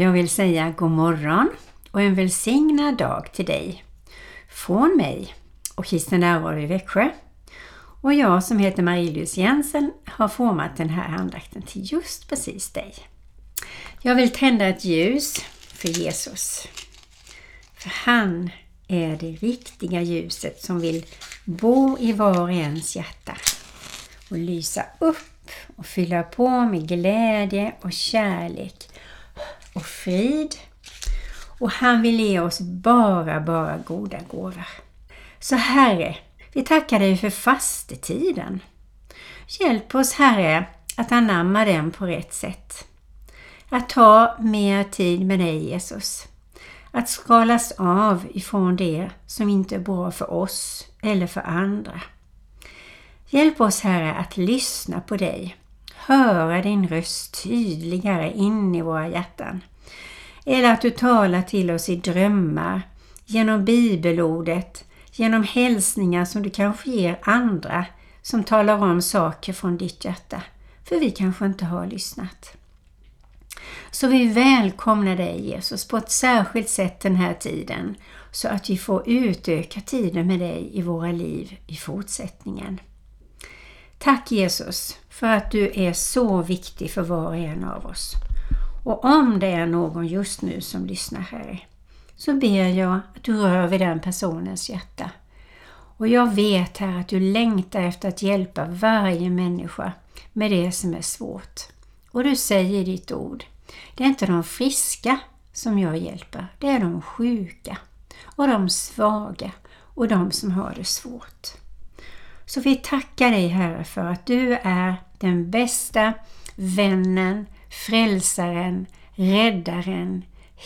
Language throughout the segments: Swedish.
Jag vill säga god morgon och en välsignad dag till dig. Från mig och Kristen närvaro i Växjö. Och jag som heter Marie-Louise Jensen har format den här andakten till just precis dig. Jag vill tända ett ljus för Jesus. För han är det riktiga ljuset som vill bo i var och ens hjärta och lysa upp och fylla på med glädje och kärlek och frid. Och han vill ge oss bara, bara goda gåvor. Så Herre, vi tackar dig för fastetiden. Hjälp oss Herre att anamma den på rätt sätt. Att ta mer tid med dig Jesus. Att skalas av ifrån det som inte är bra för oss eller för andra. Hjälp oss Herre att lyssna på dig, höra din röst tydligare in i våra hjärtan. Eller att du talar till oss i drömmar, genom bibelordet, genom hälsningar som du kanske ger andra som talar om saker från ditt hjärta, för vi kanske inte har lyssnat. Så vi välkomnar dig Jesus på ett särskilt sätt den här tiden så att vi får utöka tiden med dig i våra liv i fortsättningen. Tack Jesus för att du är så viktig för var och en av oss. Och om det är någon just nu som lyssnar här så ber jag att du rör vid den personens hjärta. Och jag vet här att du längtar efter att hjälpa varje människa med det som är svårt. Och du säger ditt ord, det är inte de friska som jag hjälper, det är de sjuka och de svaga och de som har det svårt. Så vi tackar dig Herre för att du är den bästa vännen, frälsaren, räddaren,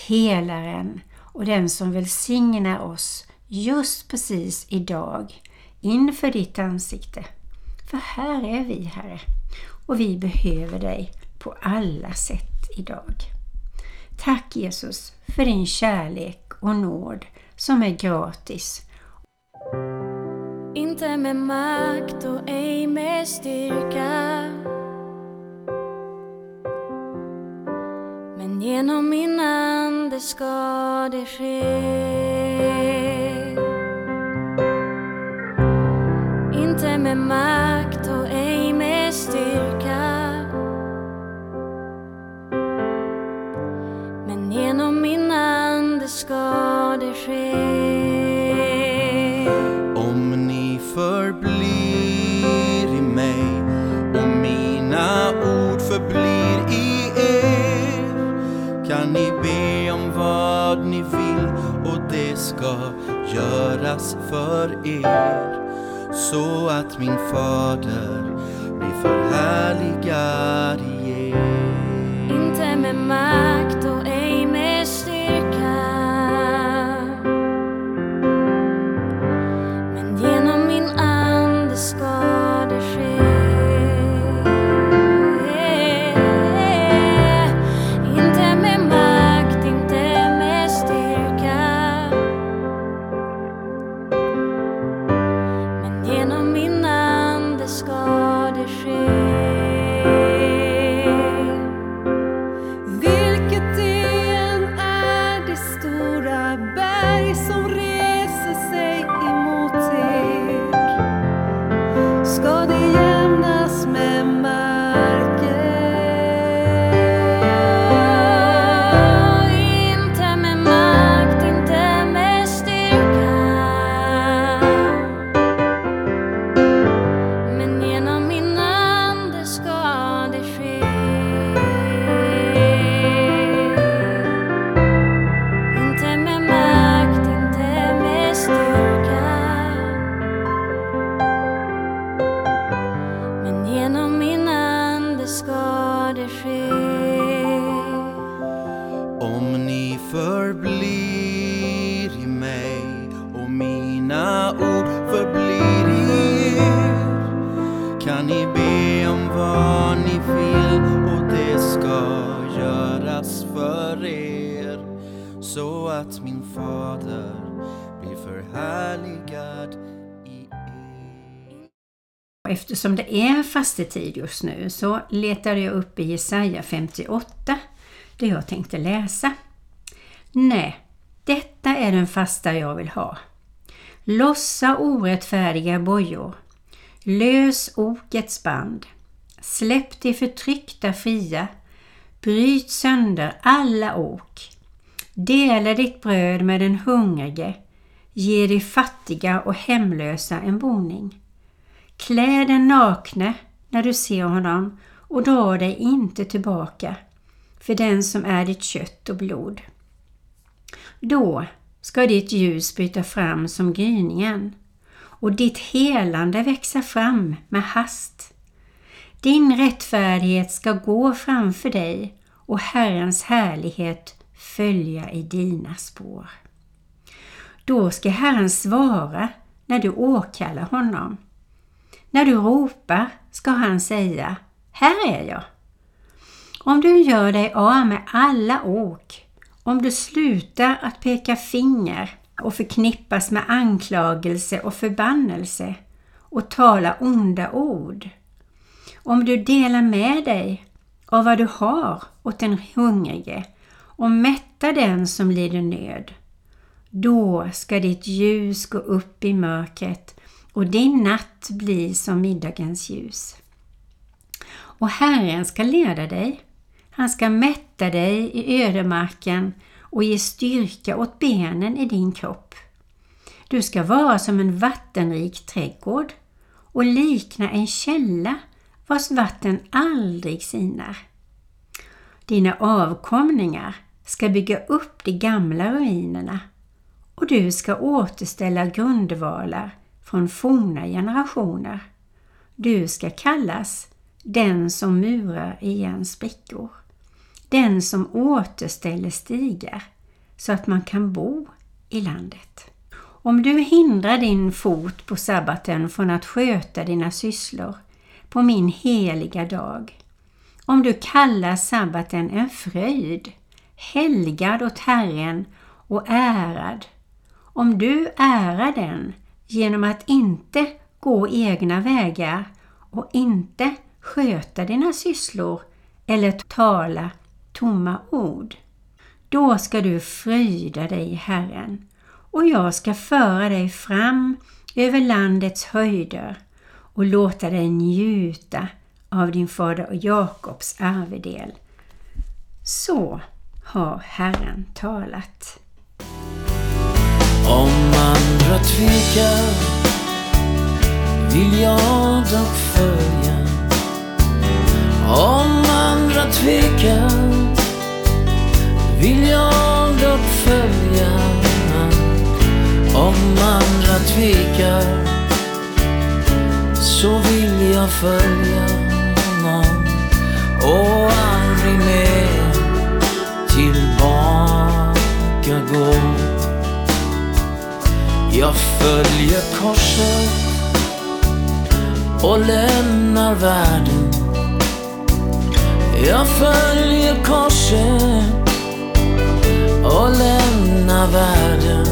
helaren och den som välsignar oss just precis idag inför ditt ansikte. För här är vi Herre och vi behöver dig på alla sätt idag. Tack Jesus för din kärlek och nåd som är gratis. Inte med makt och ej med styrka genom min ande ska det ske. Inte med makt. Ska göras för er så att min fader blir förhärligad i er. Eftersom det är fastetid just nu så letade jag upp i Jesaja 58 det jag tänkte läsa. Nej, detta är den fasta jag vill ha. Lossa orättfärdiga bojor. Lös okets band. Släpp de förtryckta fria. Bryt sönder alla ok. Dela ditt bröd med den hungrige. Ge de fattiga och hemlösa en boning. Klä den nakne när du ser honom och dra dig inte tillbaka för den som är ditt kött och blod. Då ska ditt ljus bryta fram som gryningen och ditt helande växa fram med hast. Din rättfärdighet ska gå framför dig och Herrens härlighet följa i dina spår. Då ska Herren svara när du åkallar honom. När du ropar ska han säga Här är jag. Om du gör dig av med alla ok, om du slutar att peka finger och förknippas med anklagelse och förbannelse och tala onda ord. Om du delar med dig av vad du har åt den hungrige och mättar den som lider nöd. Då ska ditt ljus gå upp i mörkret och din natt blir som middagens ljus. Och Herren ska leda dig. Han ska mätta dig i ödemarken och ge styrka åt benen i din kropp. Du ska vara som en vattenrik trädgård och likna en källa vars vatten aldrig sinar. Dina avkomlingar ska bygga upp de gamla ruinerna och du ska återställa grundvalar från forna generationer. Du ska kallas den som murar igen sprickor. Den som återställer stigar så att man kan bo i landet. Om du hindrar din fot på sabbaten från att sköta dina sysslor på min heliga dag, om du kallar sabbaten en fröjd, helgad åt Herren och ärad, om du ärar den genom att inte gå egna vägar och inte sköta dina sysslor eller tala tomma ord. Då ska du fröjda dig i Herren och jag ska föra dig fram över landets höjder och låta dig njuta av din fader Jakobs arvedel. Så har Herren talat. Om andra tvekar vill jag dock följa. Om andra tvekar vill jag dock följa. Om andra tvekar så vill jag följa någon och aldrig mer tillbaka gå. Jag följer korset och lämnar världen. Jag följer korset och lämnar världen.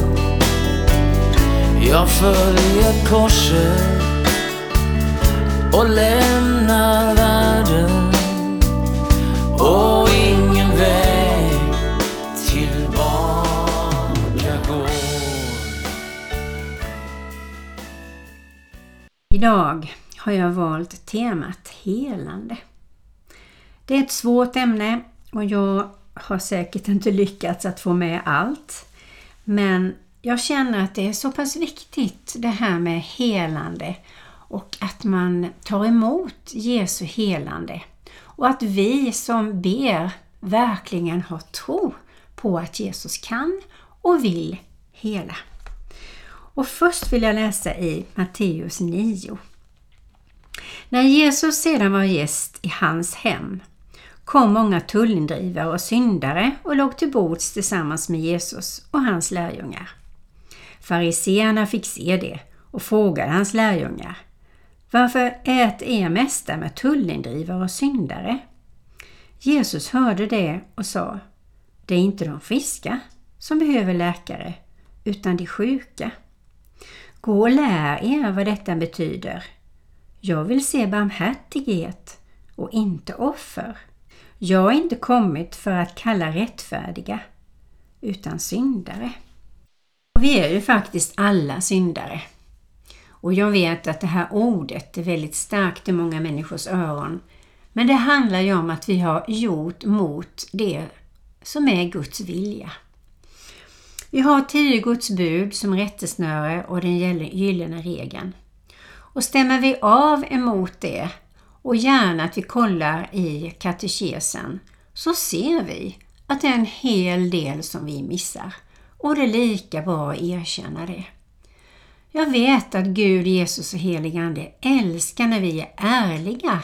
Jag följer korset och lämnar världen och Idag har jag valt temat helande. Det är ett svårt ämne och jag har säkert inte lyckats att få med allt. Men jag känner att det är så pass viktigt det här med helande och att man tar emot Jesu helande. Och att vi som ber verkligen har tro på att Jesus kan och vill hela. Och först vill jag läsa i Matteus 9. När Jesus sedan var gäst i hans hem kom många tullindrivare och syndare och låg till bords tillsammans med Jesus och hans lärjungar. Fariseerna fick se det och frågade hans lärjungar Varför äter er mästare med tullindrivare och syndare? Jesus hörde det och sa Det är inte de friska som behöver läkare utan de sjuka. Gå och lär er vad detta betyder. Jag vill se barmhärtighet och inte offer. Jag har inte kommit för att kalla rättfärdiga, utan syndare. Och vi är ju faktiskt alla syndare. Och jag vet att det här ordet är väldigt starkt i många människors öron. Men det handlar ju om att vi har gjort mot det som är Guds vilja. Vi har tio Guds bud som rättesnöre och den gyllene regeln. Och stämmer vi av emot det och gärna att vi kollar i katekesen så ser vi att det är en hel del som vi missar. Och det är lika bra att erkänna det. Jag vet att Gud, Jesus och helig Ande älskar när vi är ärliga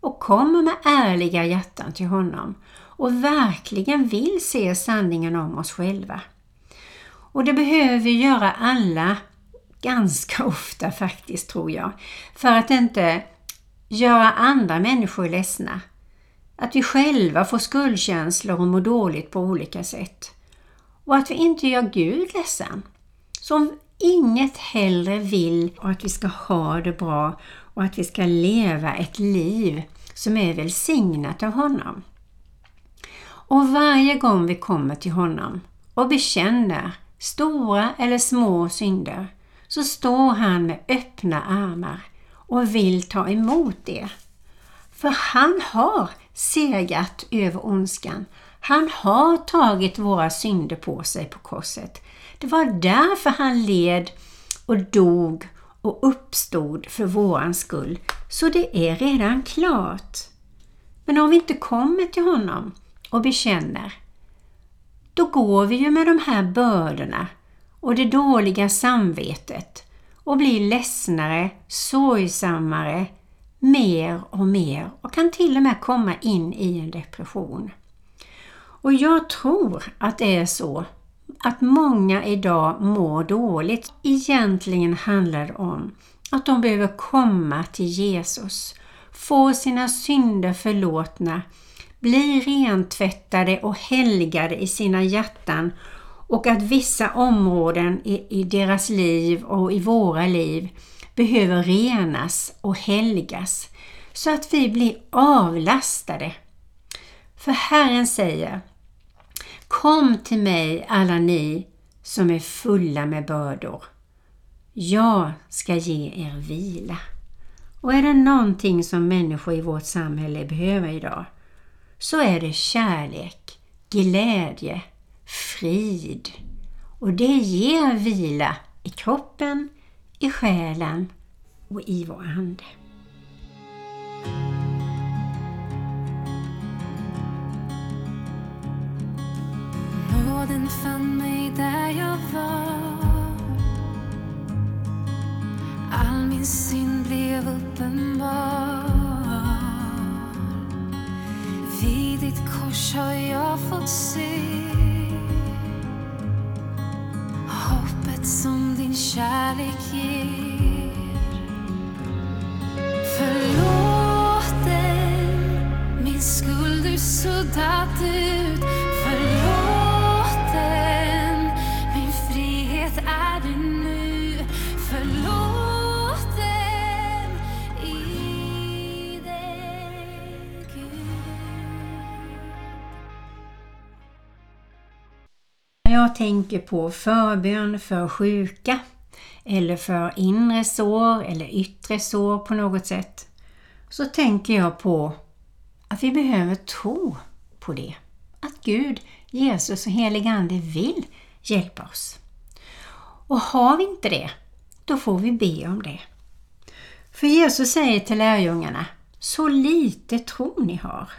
och kommer med ärliga hjärtan till honom och verkligen vill se sanningen om oss själva. Och det behöver vi göra alla ganska ofta faktiskt tror jag. För att inte göra andra människor ledsna. Att vi själva får skuldkänslor och mår dåligt på olika sätt. Och att vi inte gör Gud ledsen. Som inget hellre vill och att vi ska ha det bra och att vi ska leva ett liv som är välsignat av honom. Och varje gång vi kommer till honom och bekänner stora eller små synder så står han med öppna armar och vill ta emot det. För han har segrat över ondskan. Han har tagit våra synder på sig på korset. Det var därför han led och dog och uppstod för våran skull. Så det är redan klart. Men om vi inte kommer till honom och bekänner, då går vi ju med de här bördorna och det dåliga samvetet och blir ledsnare, sorgsammare, mer och mer och kan till och med komma in i en depression. Och jag tror att det är så att många idag mår dåligt. Egentligen handlar det om att de behöver komma till Jesus, få sina synder förlåtna, bli rentvättade och helgade i sina hjärtan och att vissa områden i, i deras liv och i våra liv behöver renas och helgas så att vi blir avlastade. För Herren säger Kom till mig alla ni som är fulla med bördor. Jag ska ge er vila. Och är det någonting som människor i vårt samhälle behöver idag så är det kärlek, glädje, frid. Och det ger vila i kroppen, i själen och i vår ande. Nåden fann mig där jag var All min synd blev uppenbar I ditt kors har jag fått se. Hoppet som din kärlek ger. Förlåten, min skuld du suddat ut. Jag tänker på förbön för sjuka eller för inre sår eller yttre sår på något sätt så tänker jag på att vi behöver tro på det. Att Gud, Jesus och helig Ande vill hjälpa oss. Och har vi inte det, då får vi be om det. För Jesus säger till lärjungarna, så lite tro ni har.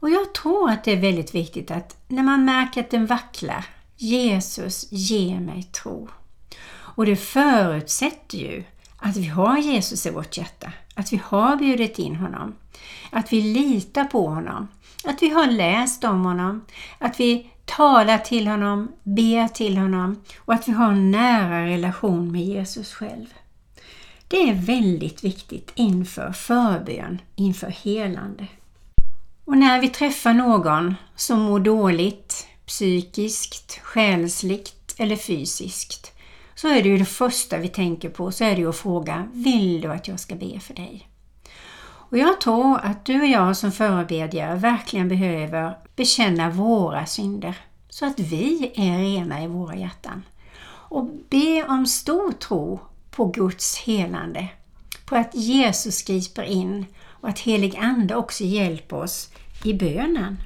Och jag tror att det är väldigt viktigt att när man märker att den vacklar, Jesus, ge mig tro. Och det förutsätter ju att vi har Jesus i vårt hjärta, att vi har bjudit in honom, att vi litar på honom, att vi har läst om honom, att vi talar till honom, ber till honom och att vi har en nära relation med Jesus själv. Det är väldigt viktigt inför förbön, inför helande. Och när vi träffar någon som mår dåligt, psykiskt, själsligt eller fysiskt, så är det ju det första vi tänker på, så är det ju att fråga, vill du att jag ska be för dig? Och jag tror att du och jag som förebedjare verkligen behöver bekänna våra synder så att vi är rena i våra hjärtan. Och be om stor tro på Guds helande, på att Jesus griper in och att helig Ande också hjälper oss i bönen.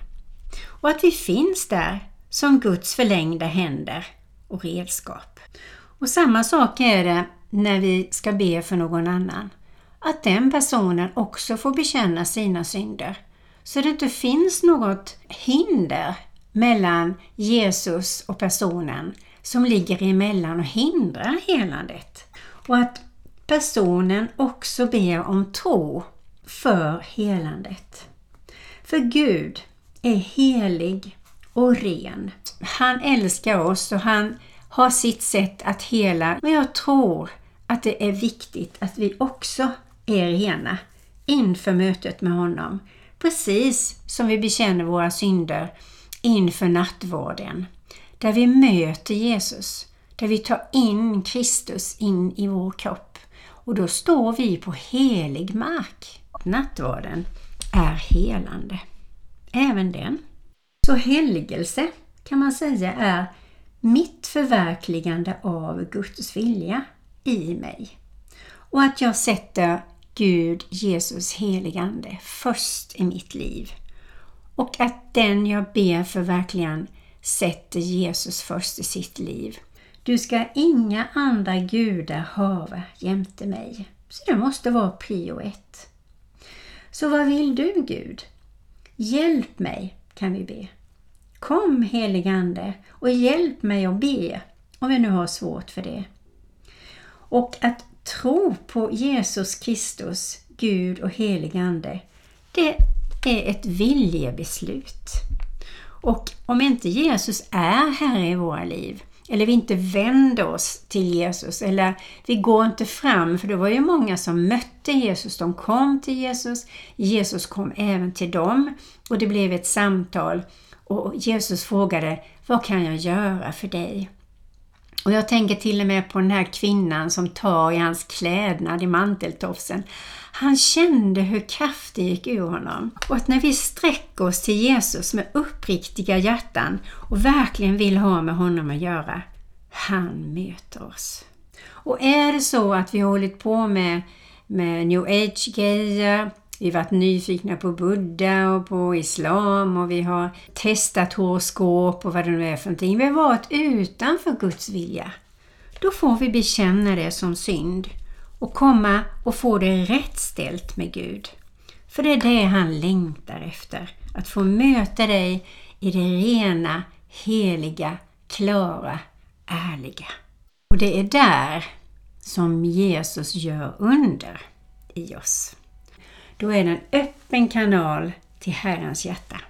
Och att vi finns där som Guds förlängda händer och redskap. Och samma sak är det när vi ska be för någon annan. Att den personen också får bekänna sina synder. Så det inte finns något hinder mellan Jesus och personen som ligger emellan och hindrar helandet. Och att personen också ber om tro för helandet. För Gud är helig och ren. Han älskar oss och han har sitt sätt att hela. Men jag tror att det är viktigt att vi också är rena inför mötet med honom. Precis som vi bekänner våra synder inför nattvarden. Där vi möter Jesus. Där vi tar in Kristus in i vår kropp. Och då står vi på helig mark. Nattvarden är helande. Även den. Så helgelse kan man säga är mitt förverkligande av Guds vilja i mig. Och att jag sätter Gud, Jesus, heligande först i mitt liv. Och att den jag ber för verkligen sätter Jesus först i sitt liv. Du ska inga andra gudar hava jämte mig. Så det måste vara prio ett. Så vad vill du Gud? Hjälp mig, kan vi be. Kom heligande och hjälp mig att be, om vi nu har svårt för det. Och att tro på Jesus Kristus, Gud och heligande, det är ett viljebeslut. Och om inte Jesus är Herre i våra liv, eller vi inte vänder oss till Jesus, eller vi går inte fram, för det var ju många som mötte Jesus, de kom till Jesus, Jesus kom även till dem och det blev ett samtal och Jesus frågade, vad kan jag göra för dig? Och jag tänker till och med på den här kvinnan som tar i hans klädnad i manteltofsen. Han kände hur kraften gick ur honom. Och att när vi sträcker oss till Jesus med uppriktiga hjärtan och verkligen vill ha med honom att göra, han möter oss. Och är det så att vi har hållit på med, med new age-grejer, vi har varit nyfikna på Buddha och på Islam och vi har testat horoskop och vad det nu är för någonting. Vi har varit utanför Guds vilja. Då får vi bekänna det som synd och komma och få det rätt ställt med Gud. För det är det han längtar efter. Att få möta dig i det rena, heliga, klara, ärliga. Och det är där som Jesus gör under i oss. Då är det en öppen kanal till Herrens hjärta.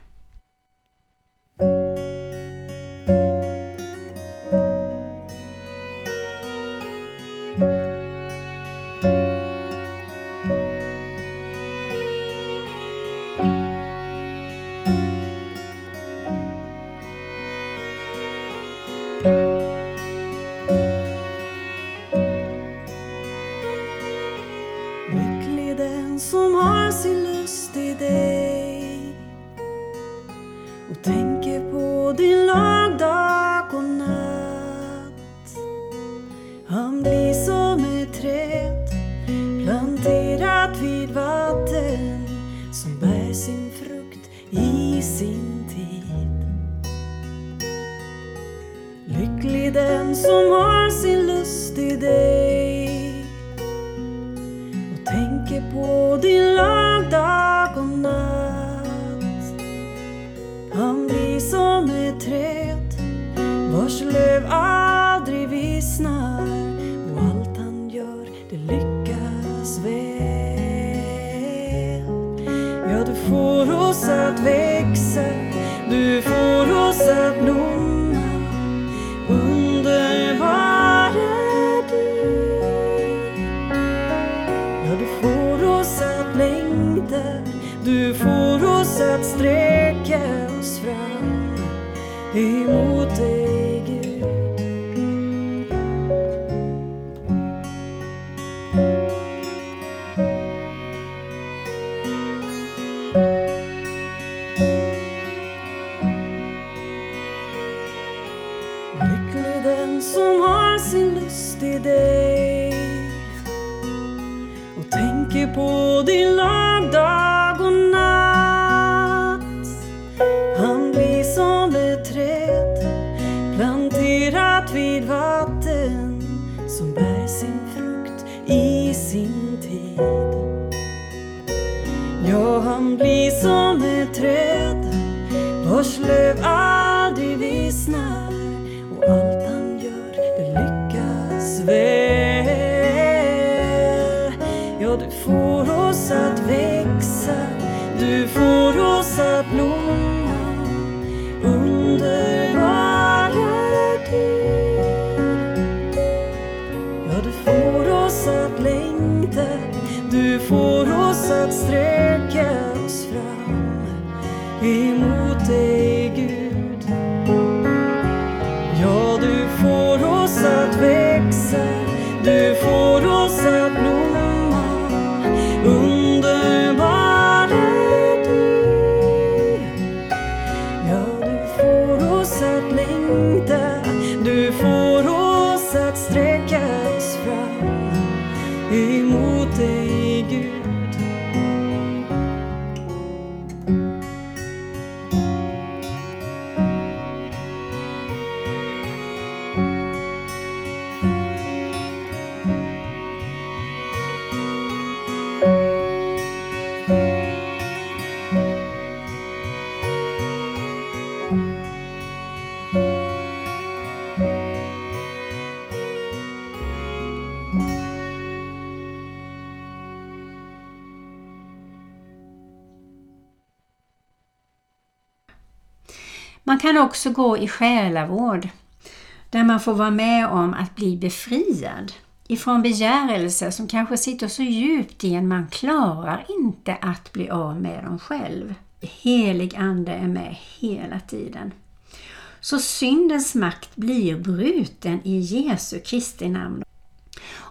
Får oss att växa, du får oss att blomma. Underbar är du. Ja, du får oss att längta, du får oss att sträcka oss fram emot dig, som bär sin frukt i sin tid. Ja, han blir som ett träd vars löv att sträcka oss fram emot dig Gud. Ja, du får oss att växa, du får oss att blomma. Underbar är du. Ja, du får oss att längta, också gå i själavård där man får vara med om att bli befriad ifrån begärelser som kanske sitter så djupt i en man klarar inte att bli av med dem själv. Helig ande är med hela tiden. Så syndens makt blir bruten i Jesu Kristi namn.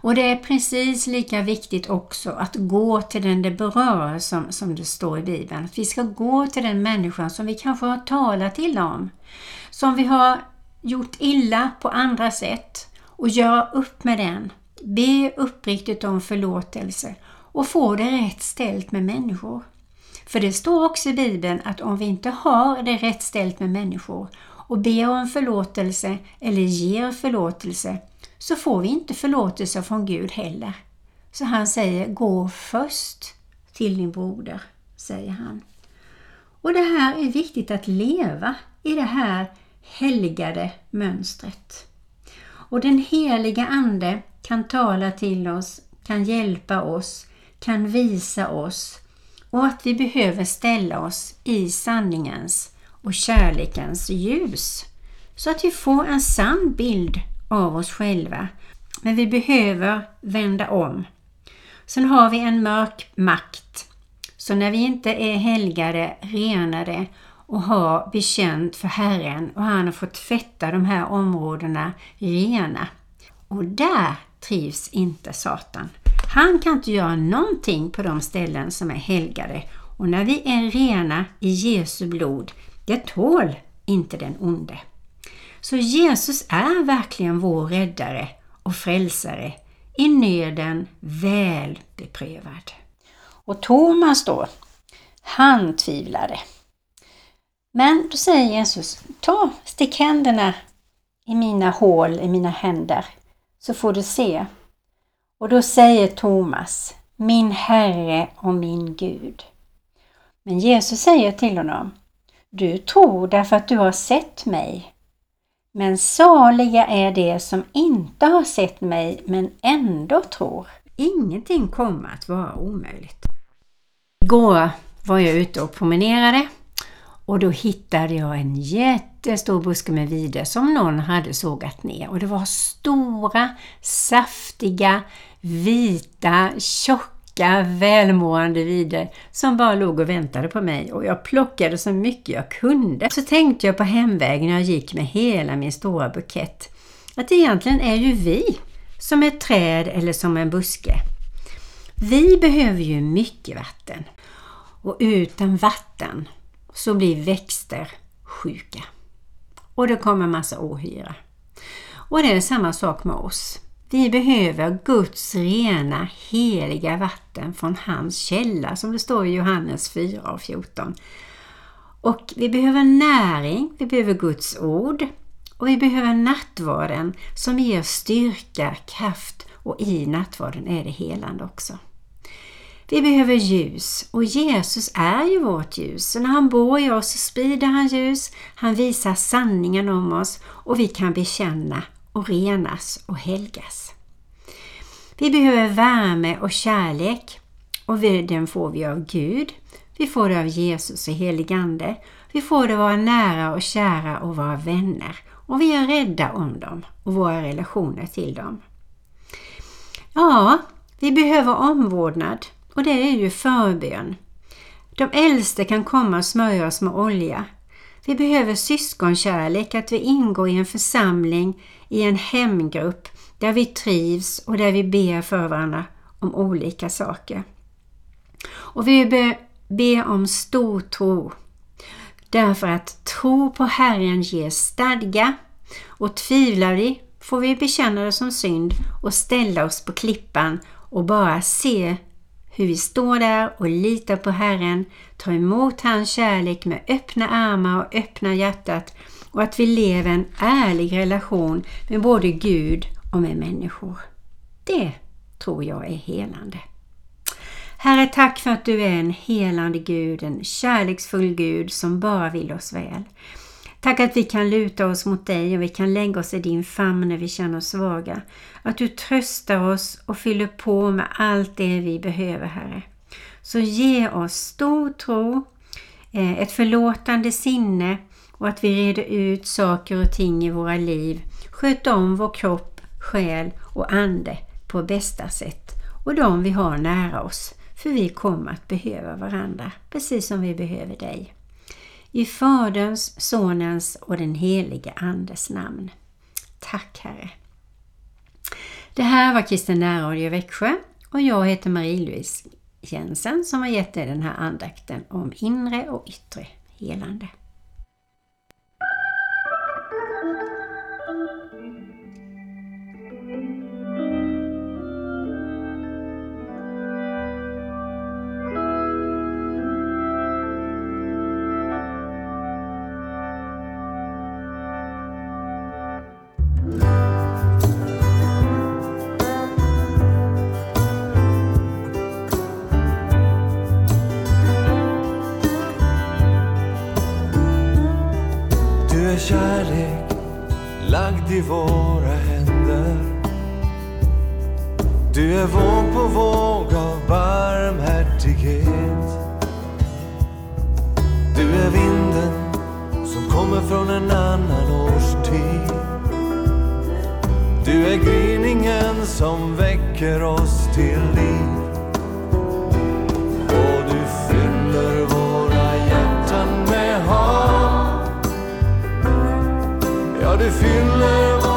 Och det är precis lika viktigt också att gå till den det berör som, som det står i Bibeln. Att vi ska gå till den människan som vi kanske har talat illa om. Som vi har gjort illa på andra sätt och göra upp med den. Be uppriktigt om förlåtelse och få det rätt ställt med människor. För det står också i Bibeln att om vi inte har det rätt ställt med människor och ber om förlåtelse eller ger förlåtelse så får vi inte förlåtelse från Gud heller. Så han säger, gå först till din broder, säger han. Och det här är viktigt att leva i det här helgade mönstret. Och den heliga Ande kan tala till oss, kan hjälpa oss, kan visa oss och att vi behöver ställa oss i sanningens och kärlekens ljus så att vi får en sann bild av oss själva. Men vi behöver vända om. Sen har vi en mörk makt. Så när vi inte är helgade, renade och har bekänt för Herren och han har fått tvätta de här områdena rena. Och där trivs inte Satan. Han kan inte göra någonting på de ställen som är helgade och när vi är rena i Jesu blod, det tål inte den onde. Så Jesus är verkligen vår räddare och frälsare, i nöden väl beprövad. Och Thomas då, han tvivlade. Men då säger Jesus, ta, stick händerna i mina hål i mina händer så får du se. Och då säger Thomas, min Herre och min Gud. Men Jesus säger till honom, du tror därför att du har sett mig. Men saliga är de som inte har sett mig men ändå tror. Ingenting kommer att vara omöjligt. Igår var jag ute och promenerade och då hittade jag en jättestor buske med vide som någon hade sågat ner. Och det var stora, saftiga, vita, tjocka, välmående vide som bara låg och väntade på mig. Och jag plockade så mycket jag kunde. Så tänkte jag på hemvägen när jag gick med hela min stora bukett. Att egentligen är ju vi som ett träd eller som en buske. Vi behöver ju mycket vatten. Och utan vatten så blir växter sjuka. Och det kommer massa ohyra. Och det är samma sak med oss. Vi behöver Guds rena, heliga vatten från hans källa som det står i Johannes 4 och 14. Och vi behöver näring, vi behöver Guds ord och vi behöver nattvarden som ger styrka, kraft och i nattvarden är det helande också. Vi behöver ljus och Jesus är ju vårt ljus. Så när han bor i oss så sprider han ljus, han visar sanningen om oss och vi kan bekänna och renas och helgas. Vi behöver värme och kärlek och den får vi av Gud. Vi får det av Jesus och heligande. Vi får det av våra nära och kära och våra vänner och vi är rädda om dem och våra relationer till dem. Ja, vi behöver omvårdnad och det är ju förbön. De äldste kan komma och smörja oss med olja. Vi behöver syskonkärlek, att vi ingår i en församling, i en hemgrupp där vi trivs och där vi ber för varandra om olika saker. Och vi behöver be om stor tro. Därför att tro på Herren ger stadga och tvivlar vi får vi bekänna det som synd och ställa oss på klippan och bara se hur vi står där och litar på Herren, tar emot hans kärlek med öppna armar och öppna hjärtat och att vi lever en ärlig relation med både Gud och med människor. Det tror jag är helande. Herre, tack för att du är en helande Gud, en kärleksfull Gud som bara vill oss väl. Tack att vi kan luta oss mot dig och vi kan lägga oss i din famn när vi känner oss svaga. Att du tröstar oss och fyller på med allt det vi behöver, Herre. Så ge oss stor tro, eh, ett förlåtande sinne och att vi reder ut saker och ting i våra liv. Sköt om vår kropp, själ och ande på bästa sätt och de vi har nära oss. För vi kommer att behöva varandra, precis som vi behöver dig. I Faderns, Sonens och den helige Andes namn. Tack Herre. Det här var Kristen närradio Växjö och jag heter Marie-Louise Jensen som har gett dig den här andakten om inre och yttre helande. I våra händer. Du är våg på våg av barmhärtighet. Du är vinden som kommer från en annan årstid Du är gryningen som väcker oss till liv. Ja, du fyller